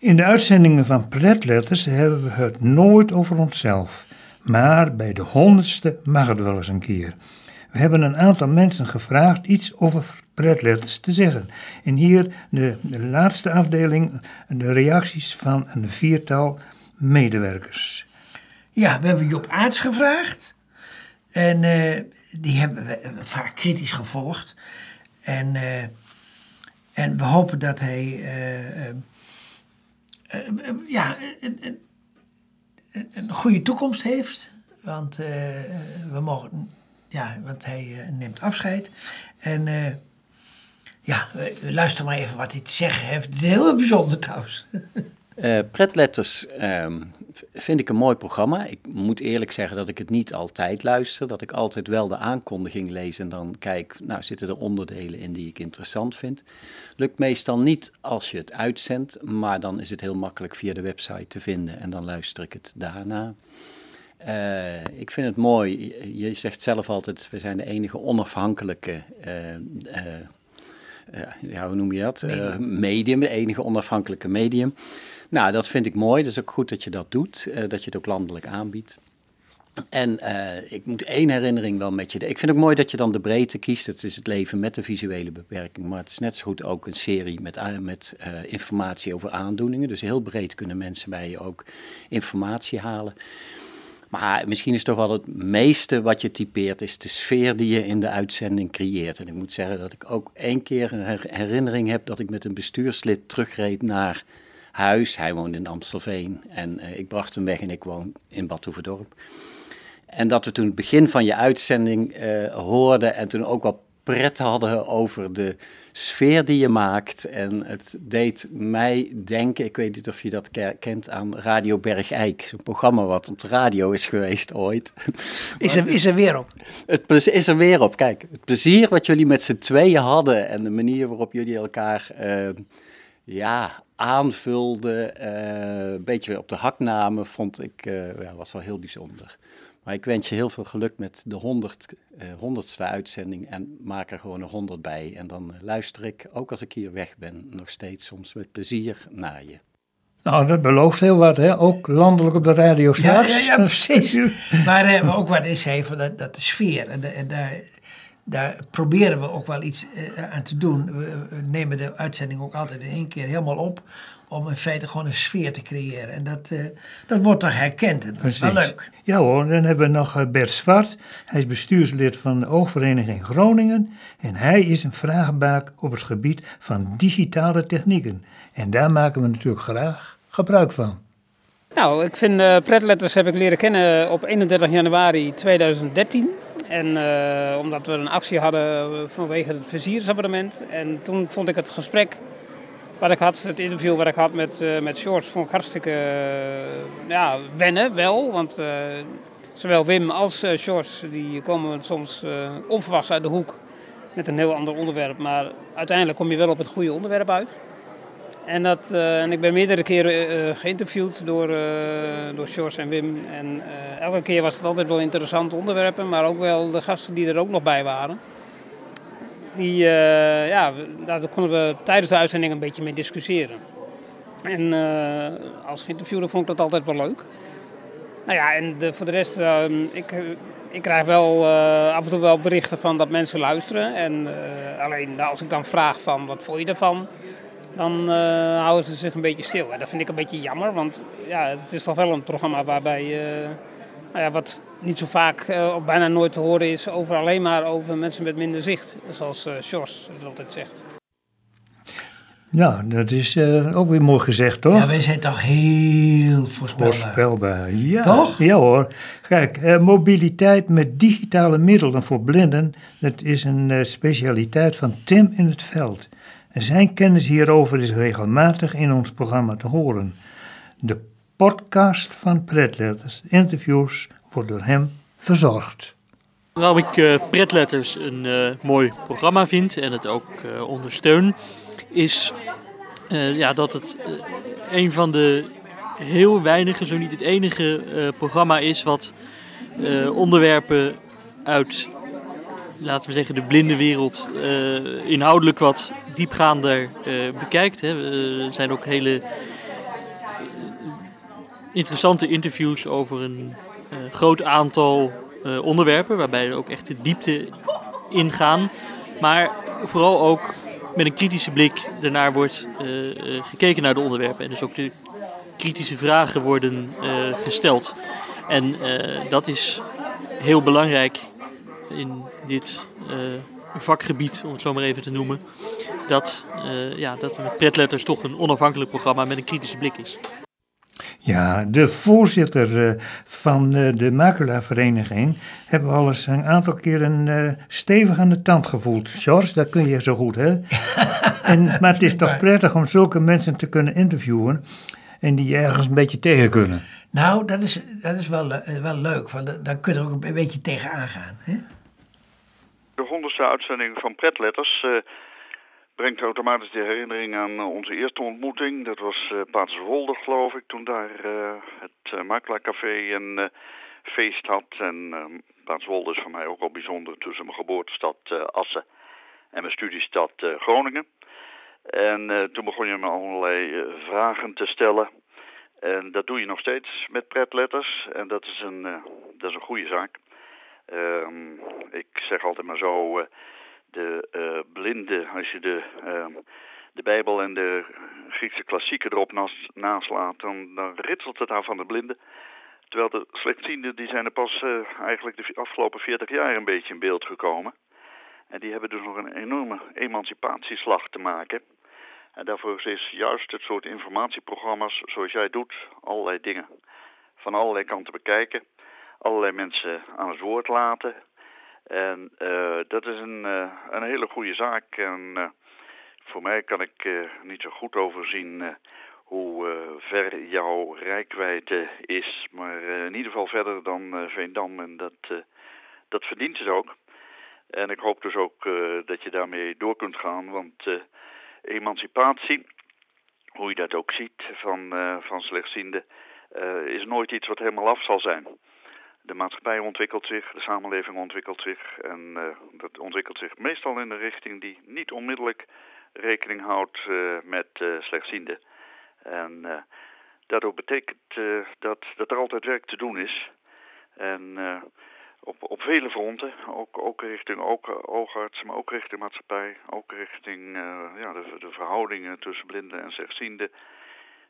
In de uitzendingen van Pretletters hebben we het nooit over onszelf. Maar bij de honderdste mag het wel eens een keer. We hebben een aantal mensen gevraagd iets over pretletters te zeggen. En hier de, laatste afdeling, de reacties van een viertal medewerkers. Ja, we hebben Job Aarts gevraagd. En eh, die hebben we vaak kritisch gevolgd. En, eh, en we hopen dat hij eh, eh, eh, ja, een, een, een- goede toekomst heeft. Want eh, we mogen, ja, want hij eh, neemt afscheid. En eh, ja, luister maar even wat hij te zeggen heeft. Het is heel bijzonder trouwens. Eh Pretletters ehm, vind ik een mooi programma. Ik moet eerlijk zeggen dat ik het niet altijd luister. Dat ik altijd wel de aankondiging lees en dan kijk, nou zitten er onderdelen in die ik interessant vind. Lukt meestal niet als je het uitzendt, maar dan is het heel makkelijk via de website te vinden en dan luister ik het daarna. Eh, ik vind het mooi, je- zegt zelf altijd, we zijn de enige onafhankelijke eh, eh, ja, hoe noem je dat? Medium, de enige onafhankelijke medium. Nou, dat vind ik mooi. Dat is ook goed dat je dat doet, eh, dat je het ook landelijk aanbiedt. En eh, ik moet één herinnering wel met je. Ik vind het mooi dat je dan de breedte kiest. Het is het leven met de visuele beperking. Maar het is net zo goed ook een serie met, met eh, informatie over aandoeningen. Dus heel breed kunnen mensen bij je ook informatie halen. Maar misschien is toch wel het meeste wat je typeert, is de sfeer die je in de uitzending creëert. En ik moet zeggen dat ik ook één keer een her- herinnering heb dat ik met een bestuurslid terugreed naar huis. Hij woont in Amstelveen en eh, ik bracht hem weg en ik woon in Bad Hoeverdorp. En dat we toen het begin van je uitzending eh, hoorden en toen ook wel pret hadden over de sfeer die je maakt. En het deed mij denken, ik weet niet of je dat ke- kent, aan Radio Bergijk. Zo'n programma wat op de radio is geweest ooit. Is er, is er weer op. Het plezier is er weer op. Kijk, het plezier wat jullie met z'n tweeën hadden en de manier waarop jullie elkaar eh, ja, aanvulden, eh, een beetje weer op de hak namen, vond ik, eh, ja, was wel heel bijzonder. Maar ik wens je heel veel geluk met de honderd, eh, honderdste uitzending en maak er gewoon een honderd bij. En dan luister ik, ook als ik hier weg ben, nog steeds soms met plezier naar je. Nou, dat belooft heel wat, hè? Ook landelijk op de radio straks. ja, ja, precies. Maar, eh, maar ook wat is zei van dat, dat de sfeer. En, de- en daar, daar proberen we ook wel iets eh, aan te doen. We, we nemen de uitzending ook altijd in één keer helemaal op. Om in feite gewoon een sfeer te creëren. En dat, eh, dat wordt toch herkend. En dat is wel leuk. Ja hoor, dan hebben we nog eh, Bert Zwart. Hij is bestuurslid van de Oogvereniging Groningen. En hij is een vraagbaak op het gebied van digitale technieken. En daar maken we natuurlijk graag gebruik van. Nou, ik vind eh pretletters heb ik leren kennen op 31 januari 2013. En eh, omdat we een actie hadden vanwege het versiersabonnement. En toen vond ik het gesprek wat ik had, het interview wat ik had met, eh met George, vond ik hartstikke eh, ja, wennen wel. Want eh, zowel Wim als eh George die komen soms eh, onverwachts uit de hoek met een heel ander onderwerp. Maar uiteindelijk kom je wel op het goede onderwerp uit. En, dat, eh, en ik ben meerdere keren eh, geïnterviewd door, eh door George en Wim. En eh, elke keer was het altijd wel interessante onderwerpen, maar ook wel de gasten die er ook nog bij waren. Die, eh, ja, daar konden we tijdens de uitzending een beetje mee discussiëren. En eh, als geïnterviewde vond ik dat altijd wel leuk. Nou ja, en de, voor de rest, eh, ik, eh, ik krijg wel eh, af en toe wel berichten van dat mensen luisteren. En eh, alleen nou, als ik dan vraag van wat vond je ervan, dan eh, houden ze zich een beetje stil. En dat vind ik een beetje jammer, want ja, het is toch wel een programma waarbij eh, nou ja, wat niet zo vaak eh, of bijna nooit te horen is over alleen maar over mensen met minder zicht. Zoals eh Sjors het altijd zegt. Nou, dat is eh, ook weer mooi gezegd, toch? Ja, wij zijn toch heel voorspelbaar. Voorspelbaar, ja. Toch? Ja hoor. Kijk, eh, mobiliteit met digitale middelen voor blinden, dat is een eh, specialiteit van Tim in het veld. Zijn kennis hierover is regelmatig in ons programma te horen. De podcast van Pretletters, interviews, wordt door hem verzorgd. Waarom ik eh, Pretletters een eh, mooi programma vind en het ook eh, ondersteun, is ja, dat het een van de heel weinige, zo niet het enige programma is wat onderwerpen uit, laten we zeggen, de blinde wereld eh, inhoudelijk wat diepgaander eh, bekijkt. Hè. Er zijn ook hele interessante interviews over een groot aantal onderwerpen, waarbij er ook echt de diepte ingaan. Maar vooral ook met een kritische blik ernaar wordt gekeken naar de onderwerpen. En dus ook de kritische vragen worden gesteld. En dat is heel belangrijk in dit vakgebied, om het zo maar even te noemen dat, uh, ja, dat met pretletters toch een onafhankelijk programma met een kritische blik is. Ja, de voorzitter uh, van de Macula-vereniging hebben we al eens een aantal keer een stevig aan de tand gevoeld. George, dat kun je zo goed, hè? en, maar het is toch prettig om zulke mensen te kunnen interviewen en die ergens een beetje tegen kunnen. Nou, dat is, dat is wel, wel leuk, want dan kun je er ook een beetje tegen aangaan. Hè? De honderdste uitzending van Pretletters brengt automatisch de herinnering aan eh, onze eerste ontmoeting. Dat was uh, Paterswolde, geloof ik, toen daar uh, het uh, Makelacafé een feest had. En Paterswolde is voor mij ook al bijzonder tussen mijn geboortestad Assen en mijn studiestad Groningen. En toen begon je me allerlei vragen te stellen. En dat doe je nog steeds met pretletters. En dat is een, dat is een goede zaak. Ehm, ik zeg altijd maar zo de uh, blinde, als je de, uh, de Bijbel en de Griekse klassieken erop nas, naslaat, dan, dan ritselt het aan van de blinden. Terwijl de slechtzienden, die zijn er pas uh, eigenlijk de afgelopen 40 jaar een beetje in beeld gekomen. En die hebben dus nog een enorme emancipatieslag te maken. En daarvoor is juist het soort informatieprogramma's zoals jij doet, allerlei dingen van allerlei kanten bekijken, allerlei mensen aan het woord laten, en uh, dat is een, uh, een hele goede zaak. En uh, voor mij kan ik niet zo goed overzien hoe ver jouw rijkwijde is. Maar in ieder geval verder dan Veendam. En dat, dat verdient het ook. En ik hoop dus ook dat je daarmee door kunt gaan. Want emancipatie, hoe je dat ook ziet van, van slechtzienden, is nooit iets wat helemaal af zal zijn de maatschappij ontwikkelt zich, de samenleving ontwikkelt zich. En uh, dat ontwikkelt zich meestal in een richting die niet onmiddellijk rekening houdt uh, met uh, slechtzienden. En daardoor betekent dat, dat er altijd werk te doen is. En op, op vele fronten, ook, ook richting ook, oogarts, maar ook richting maatschappij, ook richting ja, de, de verhoudingen tussen blinden en slechtzienden.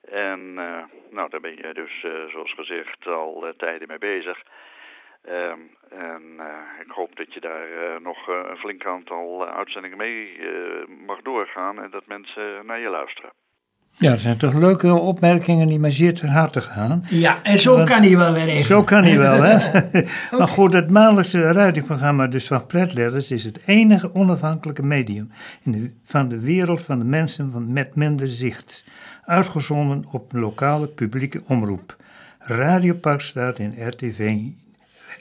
En uh, nou, daar ben je dus, uh, zoals gezegd, al uh, tijden mee bezig. Um, en ik hoop dat je daar nog een flink aantal uitzendingen mee mag doorgaan en dat mensen naar je luisteren. Ja, dat zijn toch leuke opmerkingen die mij zeer ter harte gaan. Ja, en zo kan hij wel weer even. Zo kan hij wel, hè. Maar goed, het maandelijkse radioprogramma dus van Pretletters is het enige onafhankelijke medium in de, van de wereld van de mensen van, met minder zicht uitgezonden op lokale publieke omroep. Radio staat in RTV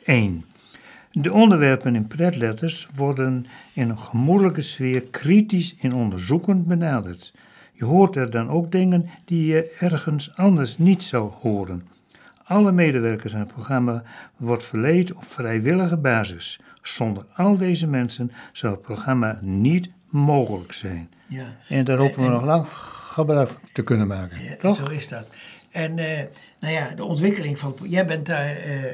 1. De onderwerpen in pretletters worden in een gemoedelijke sfeer kritisch en onderzoekend benaderd. Je hoort er dan ook dingen die je ergens anders niet zou horen. Alle medewerkers aan het programma wordt verleid op vrijwillige basis. Zonder al deze mensen zou het programma niet mogelijk zijn. Ja. En daar hopen we nog lang gebruik te kunnen maken. Ja, toch? Zo is dat. En uh, nou ja, de ontwikkeling van. Jij bent daar uh,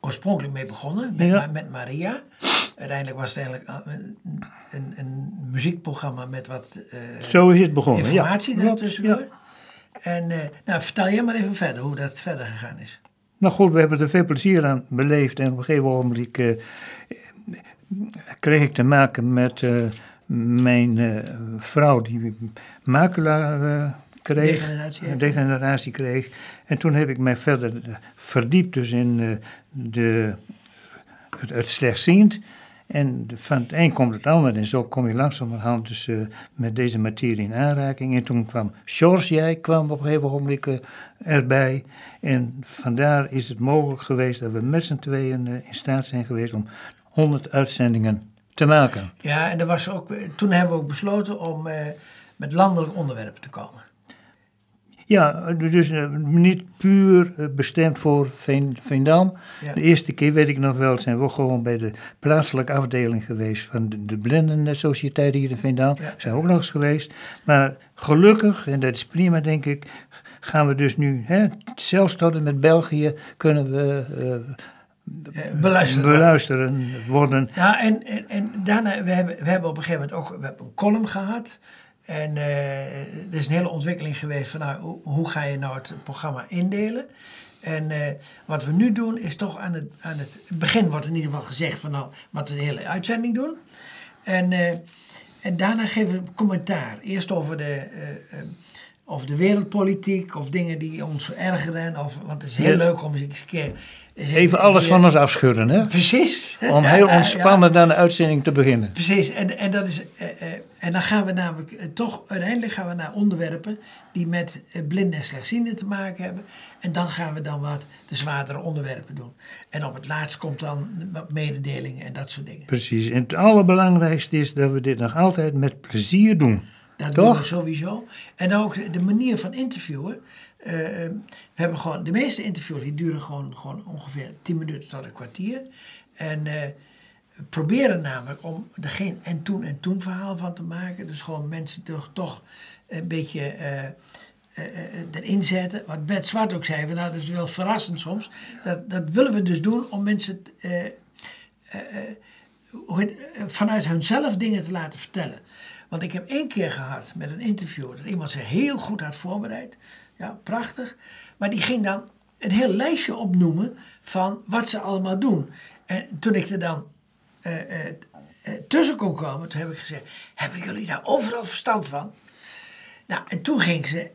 oorspronkelijk mee begonnen, met, ja. met Maria. Uiteindelijk was het eigenlijk een, een, een muziekprogramma met wat uh, Zo is het begonnen, informatie ja. En nou, vertel jij maar even verder hoe dat verder gegaan is. Nou goed, we hebben er veel plezier aan beleefd en op een gegeven moment kreeg ik te maken met mijn vrouw die macula uh, kreeg, degeneratie, degeneratie, kreeg. En toen heb ik mij verder verdiept dus in de, het, het slechtziend. En van het een komt het ander en zo kom je langzamerhand dus met deze materie in aanraking. En toen kwam George, jij kwam op een gegeven moment erbij. En vandaar is het mogelijk geweest dat we met z'n tweeën in staat zijn geweest om 100 uitzendingen te maken. Ja, en er was ook, toen hebben we ook besloten om eh, met landelijke onderwerpen te komen. Ja, dus uh, niet puur uh, bestemd voor Veen, Veendam. Ja. De eerste keer, weet ik nog wel, zijn we gewoon bij de plaatselijke afdeling geweest van de, de Blindensociëteit hier in Veendam. Ja. Zijn ook nog eens geweest. Maar gelukkig, en dat is prima denk ik, gaan we dus nu, hè, zelfs tot en met België, kunnen we eh, beluisterd uh, beluisteren worden. Ja, en, en, en daarna, we hebben, we hebben op een gegeven moment ook we hebben een column gehad. En uh, er is een hele ontwikkeling geweest van nou, hoe, ga je nou het programma indelen. En uh, wat we nu doen is toch aan het, aan het begin wordt in ieder geval gezegd van nou, wat we de hele uitzending doen. En, uh, en daarna geven we commentaar. Eerst over de, over de wereldpolitiek of dingen die ons ergeren. Of, want het is heel ja. leuk om eens een keer... Even alles van ons afschudden, hè? Precies. Om heel ontspannen ja. dan de uitzending te beginnen. Precies. En, en, dat is, en dan gaan we namelijk toch... Uiteindelijk gaan we naar onderwerpen die met blinden en slechtzienden te maken hebben. En dan gaan we dan wat de zwaardere onderwerpen doen. En op het laatst komt dan wat mededelingen en dat soort dingen. Precies. En het allerbelangrijkste is dat we dit nog altijd met plezier doen. Dat Toch? doen we sowieso. En ook de manier van interviewen. Uh, we hebben gewoon, de meeste interviews die duren gewoon, gewoon ongeveer 10 minuten tot een kwartier. En uh, we proberen namelijk om er geen en toen en toen verhaal van te maken. Dus gewoon mensen toch, toch een beetje uh, erin zetten. Wat Bert Zwart ook zei, nou, dat is wel verrassend soms. Dat, dat willen we dus doen om mensen vanuit hunzelf dingen te laten vertellen. Want ik heb één keer gehad met een interview dat iemand zich heel goed had voorbereid. Ja, prachtig. Maar die ging dan een heel lijstje opnoemen van wat ze allemaal doen. En toen ik er dan uh, uh, uh, tussen kon komen, toen heb ik gezegd: Hebben jullie daar overal verstand van? Nou, en toen ging ze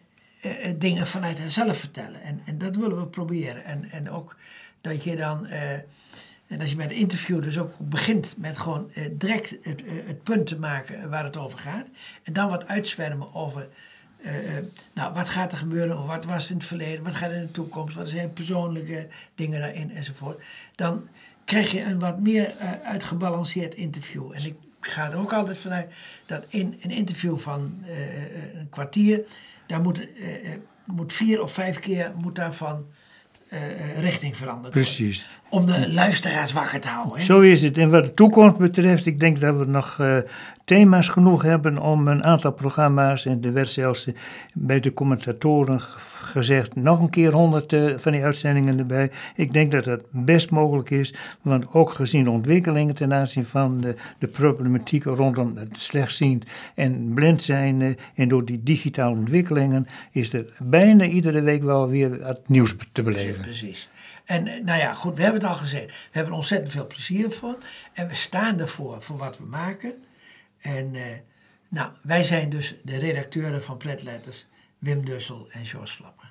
dingen vanuit haarzelf vertellen. En, en dat willen we proberen. En, en ook dat je dan. En als je met een interview dus ook begint met gewoon eh, direct het, eh, het, punt te maken waar het over gaat. En dan wat uitzwermen over, eh, nou, wat gaat er gebeuren, of wat was in het verleden, wat gaat er in de toekomst, wat zijn persoonlijke dingen daarin enzovoort. Dan krijg je een wat meer uitgebalanceerd interview. En ik ga er ook altijd vanuit dat in een interview van een kwartier, daar moet, moet vier of vijf keer moet daarvan uh, richting veranderd Precies. Om de luisteraars wakker te houden. Hè? Zo is het. En wat de toekomst betreft, ik denk dat we nog uh, thema's genoeg hebben om een aantal programma's, en er werd zelfs bij de commentatoren gezegd, nog een keer honderd uh, van die uitzendingen erbij. Ik denk dat dat best mogelijk is, want ook gezien de ontwikkelingen ten aanzien van de, de problematiek rondom het slechtziend en blind zijn en door die digitale ontwikkelingen, is er bijna iedere week wel weer het nieuws te beleven. Precies. En nou ja, goed, we hebben het al gezegd. We hebben er ontzettend veel plezier van. En we staan ervoor, voor wat we maken. En uh, nou, wij zijn dus de redacteuren van Pretletters, Wim Dussel en George Flapper.